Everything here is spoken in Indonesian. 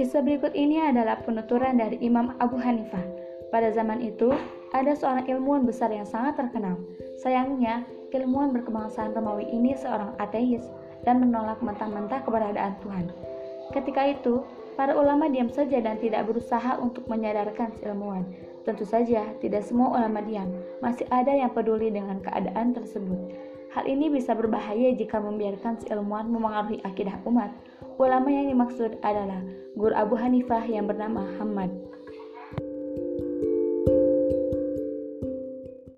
Kisah berikut ini adalah penuturan dari Imam Abu Hanifah. Pada zaman itu, ada seorang ilmuwan besar yang sangat terkenal. Sayangnya, ilmuwan berkebangsaan Romawi ini seorang ateis dan menolak mentah-mentah keberadaan Tuhan. Ketika itu, para ulama diam saja dan tidak berusaha untuk menyadarkan si ilmuwan. Tentu saja, tidak semua ulama diam. Masih ada yang peduli dengan keadaan tersebut. Hal ini bisa berbahaya jika membiarkan si ilmuwan memengaruhi akidah umat. Ulama yang dimaksud adalah guru Abu Hanifah yang bernama Hamad.